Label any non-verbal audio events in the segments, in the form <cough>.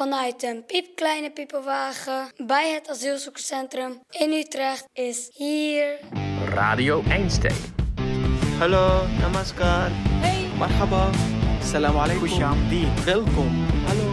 vanuit een piepkleine piepenwagen bij het asielzoekerscentrum in Utrecht is hier Radio Einstein. Hallo, namaskar. Hey. Marhaba. Salam alaikum. Welkom. Hallo.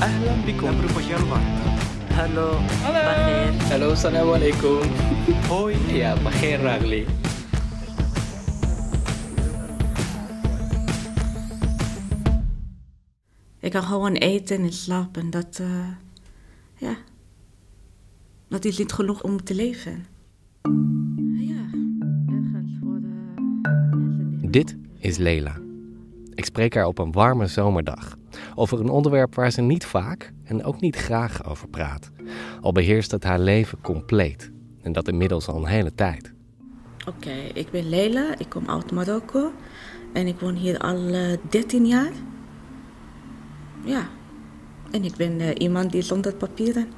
Ahlan bikum. Bajalwat. Hallo. Hallo, salam alaikum. Hoi. Ja, Bagheer Ragli. Ik kan gewoon eten en slapen. Dat, eh, ja, dat is niet genoeg om te leven. Ja, ergens voor de mensen die... Dit is Lela. Ik spreek haar op een warme zomerdag over een onderwerp waar ze niet vaak en ook niet graag over praat. Al beheerst het haar leven compleet en dat inmiddels al een hele tijd. Oké, ik ben Leila, ik kom uit Marokko en ik woon hier al eh, 13 jaar. Ja, en ik ben eh, iemand die zonder papieren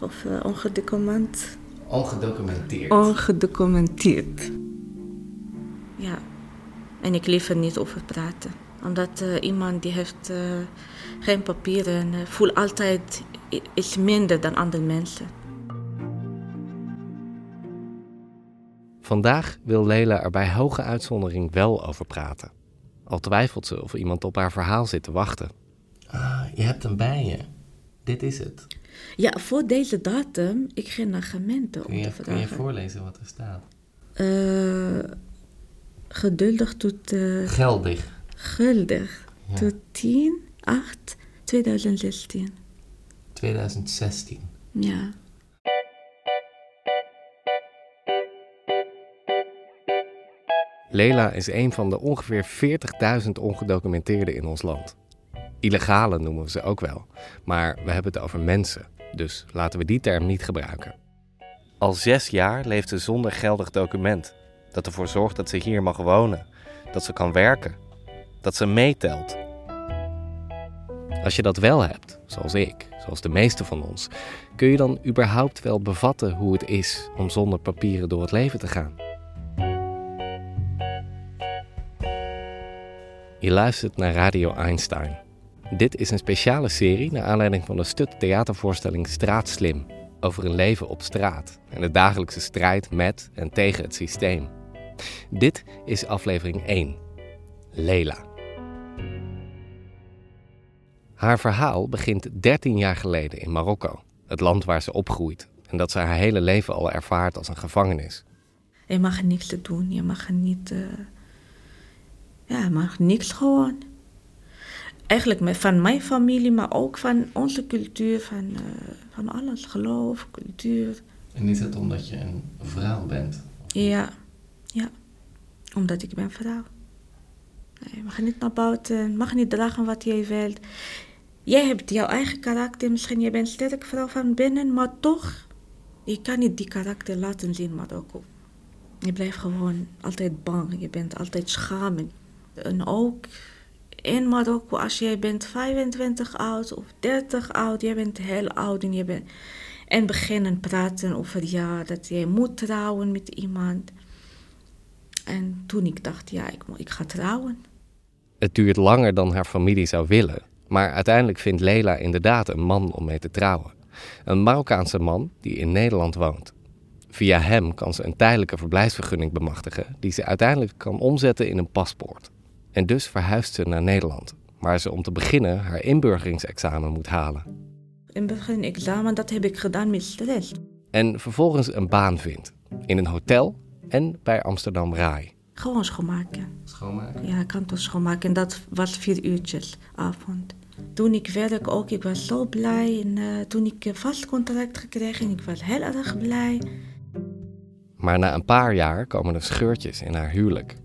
of ongedocument, Ongedocumenteerd. ongedocumenteerd. Ja, en ik liever niet over praten. Omdat eh, iemand die heeft eh, geen papieren voelt altijd iets minder dan andere mensen. Vandaag wil Lela er bij hoge uitzondering wel over praten. Al twijfelt ze of iemand op haar verhaal zit te wachten. Je hebt hem bij je. Dit is het. Ja, voor deze datum, ik ging naar gemeente om te vragen. voorlezen wat er staat? Eh, geduldig tot eh, Geldig. guldig. Ja. Tot 10, 8, 2016. 2016. Ja. Lela is een van de ongeveer 40.000 ongedocumenteerden in ons land. Illegale noemen we ze ook wel, maar we hebben het over mensen, dus laten we die term niet gebruiken. Al zes jaar leeft ze zonder geldig document, dat ervoor zorgt dat ze hier mag wonen, dat ze kan werken, dat ze meetelt. Als je dat wel hebt, zoals ik, zoals de meeste van ons, kun je dan überhaupt wel bevatten hoe het is om zonder papieren door het leven te gaan? Je luistert naar Radio Einstein. Dit is een speciale serie naar aanleiding van de Stut theatervoorstelling Straatslim over een leven op straat en de dagelijkse strijd met en tegen het systeem. Dit is aflevering 1. Lela. Haar verhaal begint 13 jaar geleden in Marokko, het land waar ze opgroeit en dat ze haar hele leven al ervaart als een gevangenis. Je mag niks doen, je mag niet. eh, ja, je mag niks gewoon. Eigenlijk met- van mijn familie, maar ook van onze cultuur, van, eh, van alles, geloof, cultuur. En is het omdat je een vrouw bent? Ja, ja. Omdat ik ben vrouw. Nee, je mag niet naar buiten, je mag niet dragen wat jij wilt. Jij hebt jouw eigen karakter, misschien je bent sterk vrouw van binnen, maar toch, je kan niet die karakter laten zien, Marokko. Je blijft gewoon altijd bang, je bent altijd schamen. En ook in Marokko, als jij bent 25 oud of 30 oud, jij bent heel oud en je bent... En beginnen praten over ja, dat jij moet trouwen met iemand. En toen ik dacht, ja, ik, ik ga trouwen. Het duurt langer dan haar familie zou willen, maar uiteindelijk vindt Lela inderdaad een man om mee te trouwen. Een Marokkaanse man die in Nederland woont. Via hem kan ze een tijdelijke verblijfsvergunning bemachtigen die ze uiteindelijk kan omzetten in een paspoort. En dus verhuist ze naar Nederland, waar ze om te beginnen haar inburgeringsexamen moet halen. In het begin examen, dat heb ik gedaan met stress. En vervolgens een baan vindt, in een hotel en bij Amsterdam Rai. Gewoon schoonmaken. Schoonmaken? Ja, kantoor schoonmaken. En dat was vier uurtjes avond. Toen ik werk ook, ik was zo blij. En eh, toen ik een vast contract gekregen, ik was heel erg blij. Maar na een paar jaar komen er scheurtjes in haar huwelijk.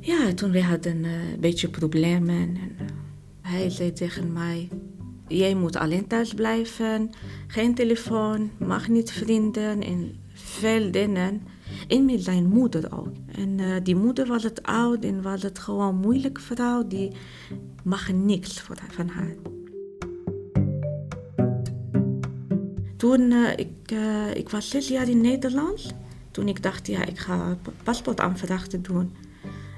Ja, toen we hadden eh, een beetje problemen. En, eh, hij zei tegen mij, jij moet alleen thuis blijven. Geen telefoon, mag niet vrienden en veel dingen. En met zijn moeder ook. En eh, die moeder was het oud en was het gewoon een moeilijke vrouw. Die mag niks van haar. Toen ik, ik was zes jaar in Nederland. Toen ik dacht, ja, ik ga paspoortaanvraag te doen.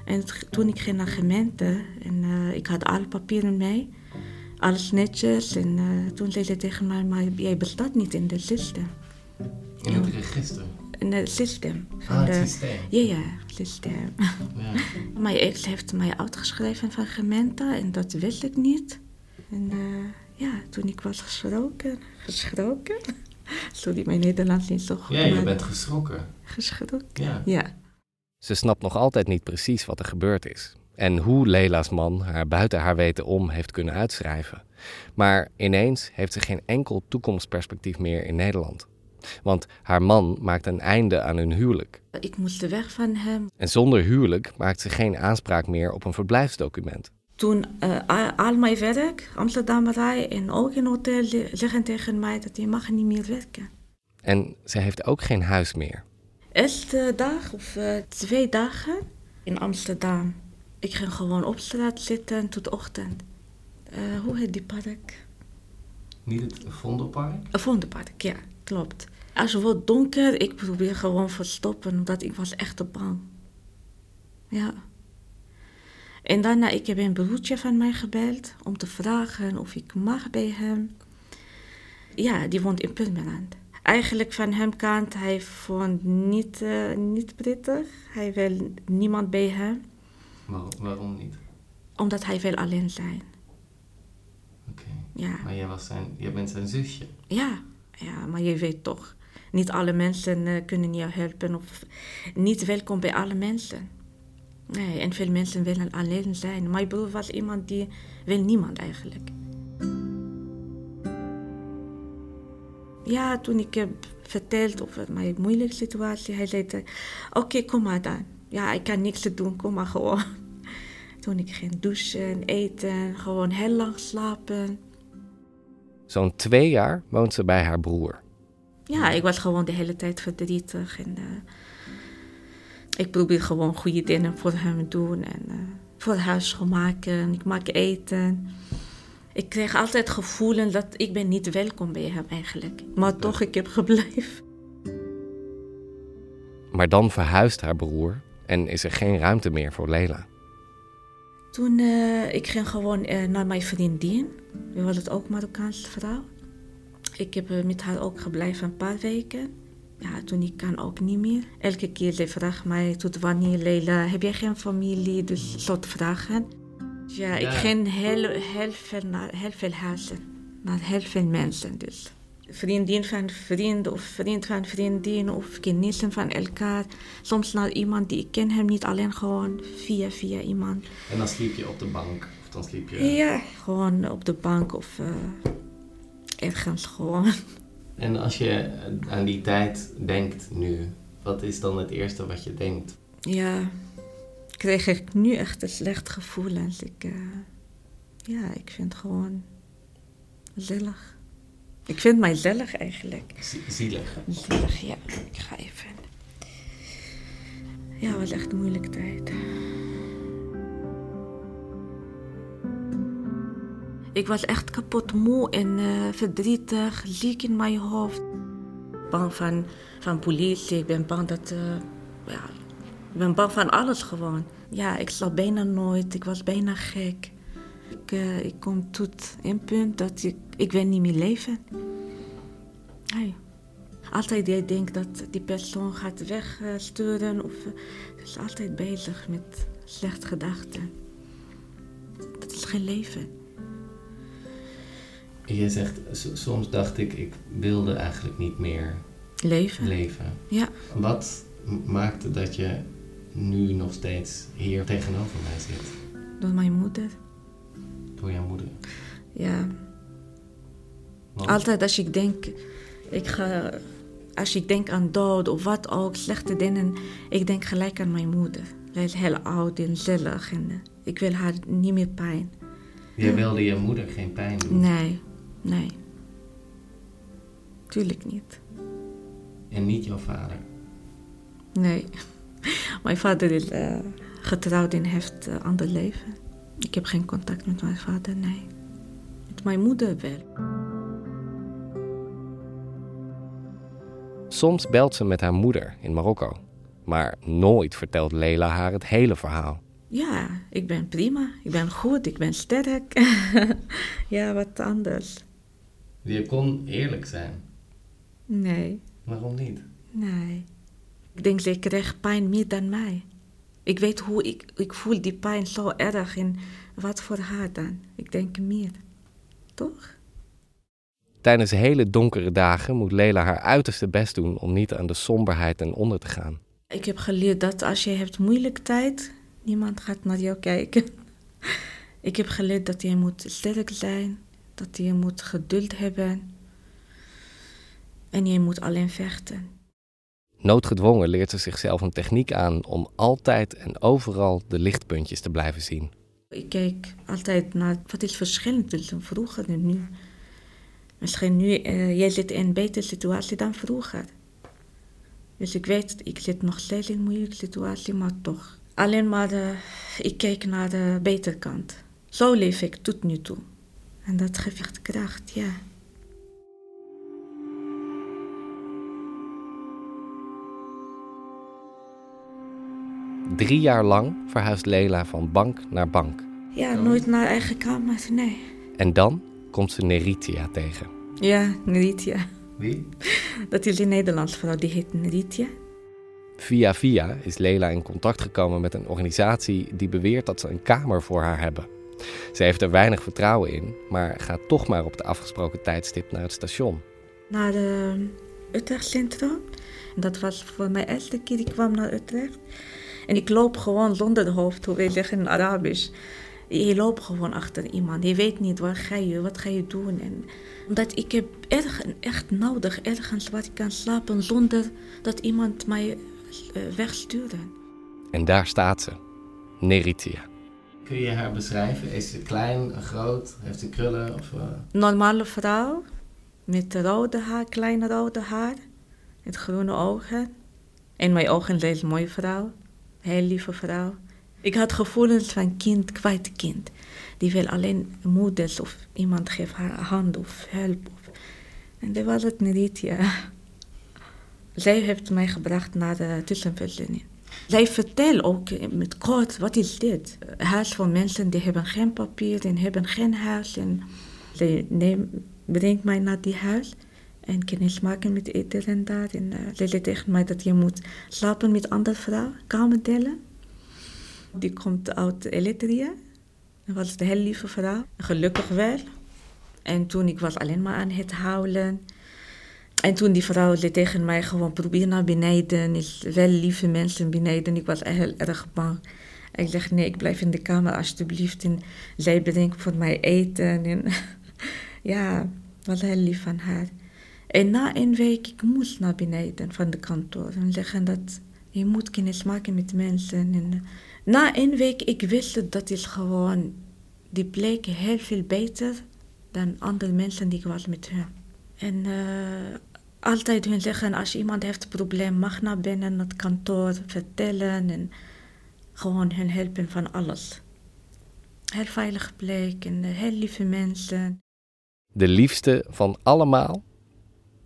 En toen ik ging naar gemeente en uh, ik had alle papieren mee. alles netjes. En eh, toen zei ze tegen mij, maar jij bestaat niet in het systeem. In het register. In het systeem. van Ah, het de- systeem. Ja, ja, systeem. Ja. <laughs> Mijn ex heeft mij uitgeschreven van gemeente en dat wist ik niet. En eh, ja, toen ik was geschrokken, geschrokken. <laughs> Sorry, mijn Nederlands is niet zo goed. ja, je bent geschrokken. geschrokken. Ja. Ja. Ze snapt nog altijd niet precies wat er gebeurd is. En hoe Leila's man haar buiten haar weten om heeft kunnen uitschrijven. Maar ineens heeft ze geen enkel toekomstperspectief meer in Nederland. Want haar man maakt een einde aan hun huwelijk. Ik moest weg van hem. En zonder huwelijk maakt ze geen aanspraak meer op een verblijfsdocument. Toen eh, al, mijn werk, Amsterdammerij en ook in hotel ze- zeggen tegen mij dat je mag niet meer werken. En ze heeft ook geen huis meer. Eerste dag of eh, twee dagen in Amsterdam. Ik ging gewoon op straat zitten tot de ochtend. Eh, hoe heet die park? Niet het Vondelpark? Een Vondelpark, ja, klopt. Als het wordt donker, ik probeer gewoon verstoppen, omdat ik was echt te bang. Ja. En daarna, ik heb een broertje van mij gebeld om te vragen of ik mag bij hem. Ja, die woont in Purmerend. Eigenlijk van hem kant, hij vond niet, eh, niet prettig. Hij wil niemand bij hem, waarom niet? omdat hij wil alleen zijn. Oké. Ja. Maar jij, was zijn, jij bent zijn zusje. Ja, ja, maar je weet toch, niet alle mensen eh, kunnen jou helpen of niet welkom bij alle mensen. Nee, en veel mensen willen alleen zijn. Mijn broer was iemand die wil niemand eigenlijk. Ja, toen ik heb verteld over mijn moeilijke situatie, hij zei, eh, oké, kom maar dan. Ja, ik kan niks doen, kom maar gewoon. <laughs> Toen ik ging douchen, eten, gewoon heel lang slapen. Zo'n twee jaar woont ze bij haar broer. Ja, ik was gewoon de hele tijd verdrietig. En eh, ik probeer gewoon goede dingen voor hem te doen. En eh, voor huis schoonmaken. Ik maak eten. Ik kreeg altijd het gevoel dat ik ben niet welkom bij hem eigenlijk. Maar toch, ik heb gebleven. Maar dan verhuist haar broer en is er geen ruimte meer voor Leila. Toen eh, ik ging gewoon eh, naar mijn vriendin. We was het ook Marokkaanse vrouw. Ik heb eh, met haar ook gebleven een paar weken. Ja, toen ik kan ook niet meer. Elke keer ze vraagt mij tot wanneer Leila, heb jij geen familie? Dus soort vragen. Ja, ik ging heel, heel, veel naar heel veel huizen. Naar heel veel mensen dus. Vriendin van vriend of vriend van vriendin of kennissen van elkaar. Soms naar iemand die ik ken hem niet alleen gewoon via via iemand. En dan sliep je op de bank. Of dan sliep je... Ja, gewoon op de bank of eh, ergens gewoon. En als je aan die tijd denkt nu, wat is dan het eerste wat je denkt? Ja, kreeg ik nu echt een slecht gevoel. En ik, eh, ja, ik vind het gewoon gezellig. Ik vind mij gezellig eigenlijk. Zielig. Gezellig, ja. Ik ga even. Ja, het was echt een moeilijke tijd. Ik was echt kapot moe en eh, verdrietig, ziek in mijn hoofd. Bang van, van politie, ik ben bang dat... eh, ja, ik ben bang van alles gewoon. Ja, ik slaap bijna nooit, ik was bijna gek. Ik, eh, ik kom tot een punt dat ik, ik wil niet meer leven. Nee. Altijd jij denkt dat die persoon gaat wegsturen of uh, is altijd bezig met slechte gedachten. Dat is geen leven. Je zegt, soms dacht ik, ik wilde eigenlijk niet meer Leven? leven. Ja. Wat maakte dat je nu nog steeds hier tegenover mij zit? Door mijn moeder. Door jouw moeder? Ja. Want- Altijd als ik denk, ik ga, als ik denk aan dood of wat ook, slechte dingen, ik denk gelijk aan mijn moeder. Zij is heel oud en zielig en eh, ik wil haar niet meer pijn. Je wilde je moeder geen pijn doen. Nee, nee. Tuurlijk niet. En niet jouw vader. Nee. <laughs> Mijn vader is eh, getrouwd en heeft een ander leven. Ik heb geen contact met mijn vader, nee. Met mijn moeder wel. Soms belt ze met haar moeder in Marokko. Maar nooit vertelt Leila haar het hele verhaal. Ja, ik ben prima. Ik ben goed, ik ben sterk. <laughs> ja, wat anders. Je kon eerlijk zijn. Nee, Waarom niet? nee. Ik denk, zij krijgt pijn meer dan mij. Ik weet hoe ik, ik voel die pijn zo erg en wat voor haar dan. Ik denk meer. Toch? Tijdens hele donkere dagen moet Lela haar uiterste best doen om niet aan de somberheid ten onder te gaan. Ik heb geleerd dat als je hebt moeilijk tijd, niemand gaat naar jou kijken. <laughs> Ik heb geleerd dat je moet sterk zijn, dat je moet geduld hebben en je moet alleen vechten. Noodgedwongen leert ze zichzelf een techniek aan om altijd en overal de lichtpuntjes te blijven zien. Ik kijk altijd naar wat is verschillend tussen vroeger en nu. Misschien nu, eh, jij zit in een betere situatie dan vroeger. Dus ik weet, ik zit nog steeds in een moeilijke situatie, maar toch. Alleen maar, de, ik kijk naar de betere kant. Zo leef ik tot nu toe. En dat geeft kracht, ja. Drie jaar lang verhuist Lela van bank naar bank. Ja, nooit naar eigen kamer, nee. En dan komt ze Neritia tegen. Ja, Neritia. Wie? Dat is een Nederlandse vrouw, die heet Neritia. Via via is Lela in contact gekomen met een organisatie die beweert dat ze een kamer voor haar hebben. Ze heeft er weinig vertrouwen in, maar gaat toch maar op de afgesproken tijdstip naar het station. Naar de Utrecht Centrum. En dat was voor mij de eerste keer, ik kwam naar Utrecht. En ik loop gewoon zonder hoofd, hoe wij zeggen in Arabisch. Je loopt gewoon achter iemand. Je weet niet waar ga je, wat ga je doen. En omdat ik heb erg, echt nodig ergens waar ik kan slapen zonder dat iemand mij uh, wegstuurt. En daar staat ze, Neritia. Kun je haar beschrijven? Is ze klein, groot? Heeft ze krullen? Of, uh... Normale vrouw, met rode haar, kleine rode haar, met groene ogen. In mijn ogen is een mooie vrouw, heel lieve vrouw. Ik had gevoelens van kind, kwijt kind. Die wil alleen moeders of iemand geeft haar hand of hulp. En dat was het niet, ja. Zij heeft mij gebracht naar de tussenvoorziening. Zij vertelt ook met kort, wat is dit? Huis voor mensen die hebben geen papier en hebben geen huis. En zij neem, brengt mij naar die huis en kennis maken met iedereen daar. En uh, tegen mij dat je moet slapen met andere vrouwen, kamer delen. Die komt uit Eritrea. Dat was een heel lieve vrouw. Gelukkig wel. En toen ik was alleen maar aan het huilen. En toen die vrouw zei tegen mij gewoon probeer naar beneden. Is wel lieve mensen beneden. Ik was heel erg bang. Ik zeg nee, ik blijf in de kamer alsjeblieft. En zij bedenkt voor mij eten. En <laughs> ja, was heel lief van haar. En na een week, ik moest naar beneden van de kantoor. En zeggen dat je moet kennis maken met mensen. En na een week, ik wist dat is gewoon, die plek heel veel beter dan andere mensen die ik was met hun. En uh, altijd hun zeggen, als iemand heeft een probleem, mag naar binnen het kantoor vertellen en gewoon hun helpen van alles. Heel veilige plek en heel lieve mensen. De liefste van allemaal,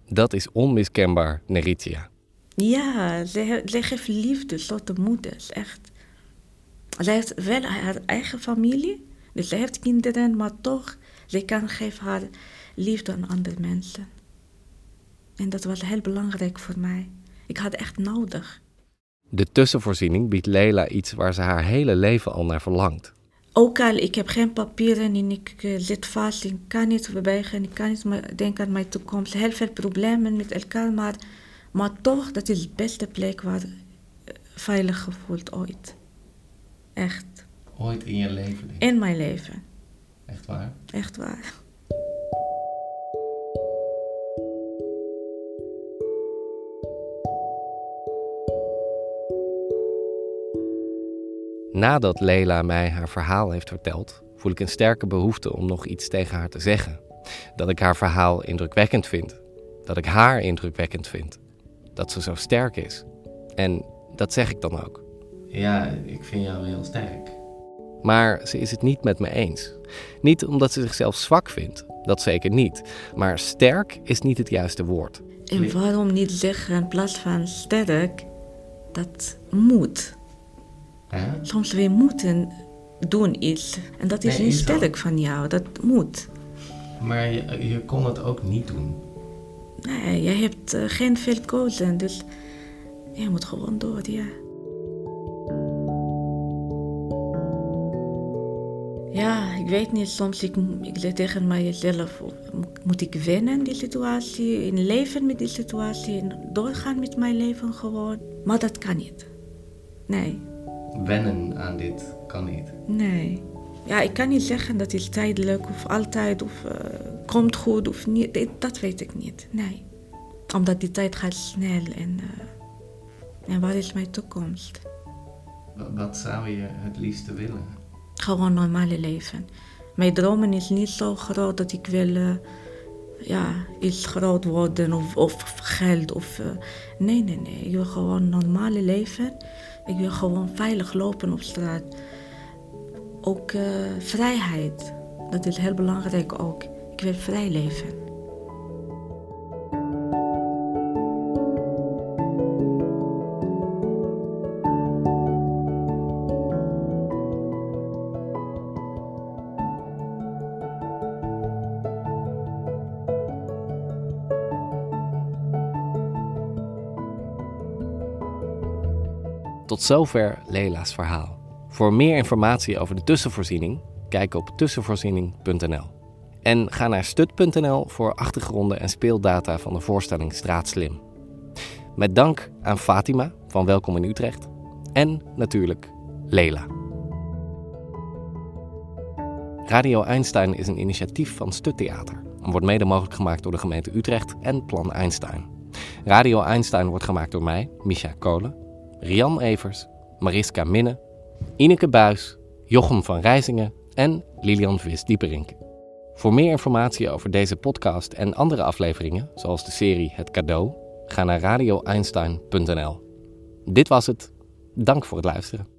dat is onmiskenbaar Neritia. Ja, zij, zij geeft liefde tot de moeders, echt. Zij heeft wel haar eigen familie, dus zij heeft kinderen, maar toch, zij kan geven haar liefde aan andere mensen. En dat was heel belangrijk voor mij. Ik had echt nodig. De tussenvoorziening biedt Leila iets waar ze haar hele leven al naar verlangt. Ook al ik heb geen papieren en ik zit vast, ik kan niet bewegen, ik kan niet denken aan mijn toekomst. Heel veel problemen met elkaar, maar, maar toch, dat is de beste plek waar uh, veilig gevoeld ooit. Echt. Ooit in je leven? Denk. In mijn leven. Echt waar? Echt waar. Nadat Leila mij haar verhaal heeft verteld, voel ik een sterke behoefte om nog iets tegen haar te zeggen. Dat ik haar verhaal indrukwekkend vind. Dat ik haar indrukwekkend vind. Dat ze zo sterk is. En dat zeg ik dan ook. Ja, ik vind jou heel sterk. Maar ze is het niet met me eens. Niet omdat ze zichzelf zwak vindt, dat zeker niet. Maar sterk is niet het juiste woord. En waarom niet zeggen in plaats van sterk, dat moet. Soms weer moeten doen iets. En dat is Nee, niet sterk van jou. Dat moet. Maar je, je kon het ook niet doen. Nee, jij hebt eh, geen veel kozen. Dus je moet gewoon door, ja. Ja, ik weet niet. Soms ik, ik zeg tegen mijzelf, moet ik wennen in die situatie, in leven met die situatie, en doorgaan met mijn leven gewoon. Maar dat kan niet. Nee, Wennen aan dit kan niet. nee. Ja, ik kan niet zeggen dat is tijdelijk of altijd of eh, komt goed of niet. Dat- weet ik niet. Nee. Omdat die tijd gaat snel en, eh, en waar is mijn toekomst? Wat zou je het liefste willen? Gewoon normale leven. Mijn dromen is niet zo groot dat ik wil eh, ja, iets groot worden of, of geld. Of, nee, nee, nee. Ik wil gewoon normale leven. Ik wil gewoon veilig lopen op straat. Ook eh, vrijheid. Dat is heel belangrijk ook. Ik wil vrij leven. Tot zover Lela's verhaal. Voor meer informatie over de tussenvoorziening, kijk op tussenvoorziening.nl. En ga naar stut.nl voor achtergronden en speeldata van de voorstelling Straatslim. Met dank aan Fatima van Welkom in Utrecht en natuurlijk Lela. Radio Einstein is een initiatief van Stut Theater en wordt mede mogelijk gemaakt door de gemeente Utrecht en Plan Einstein. Radio Einstein wordt gemaakt door mij, Micha Kolen, Rian Evers, Mariska Minne, Ineke Buis, Jochem van Rijzingen en Lilian Vis-Dieperink. Voor meer informatie over deze podcast en andere afleveringen, zoals de serie Het Cadeau, ga naar radioeinstein.nl. Dit was het. Dank voor het luisteren.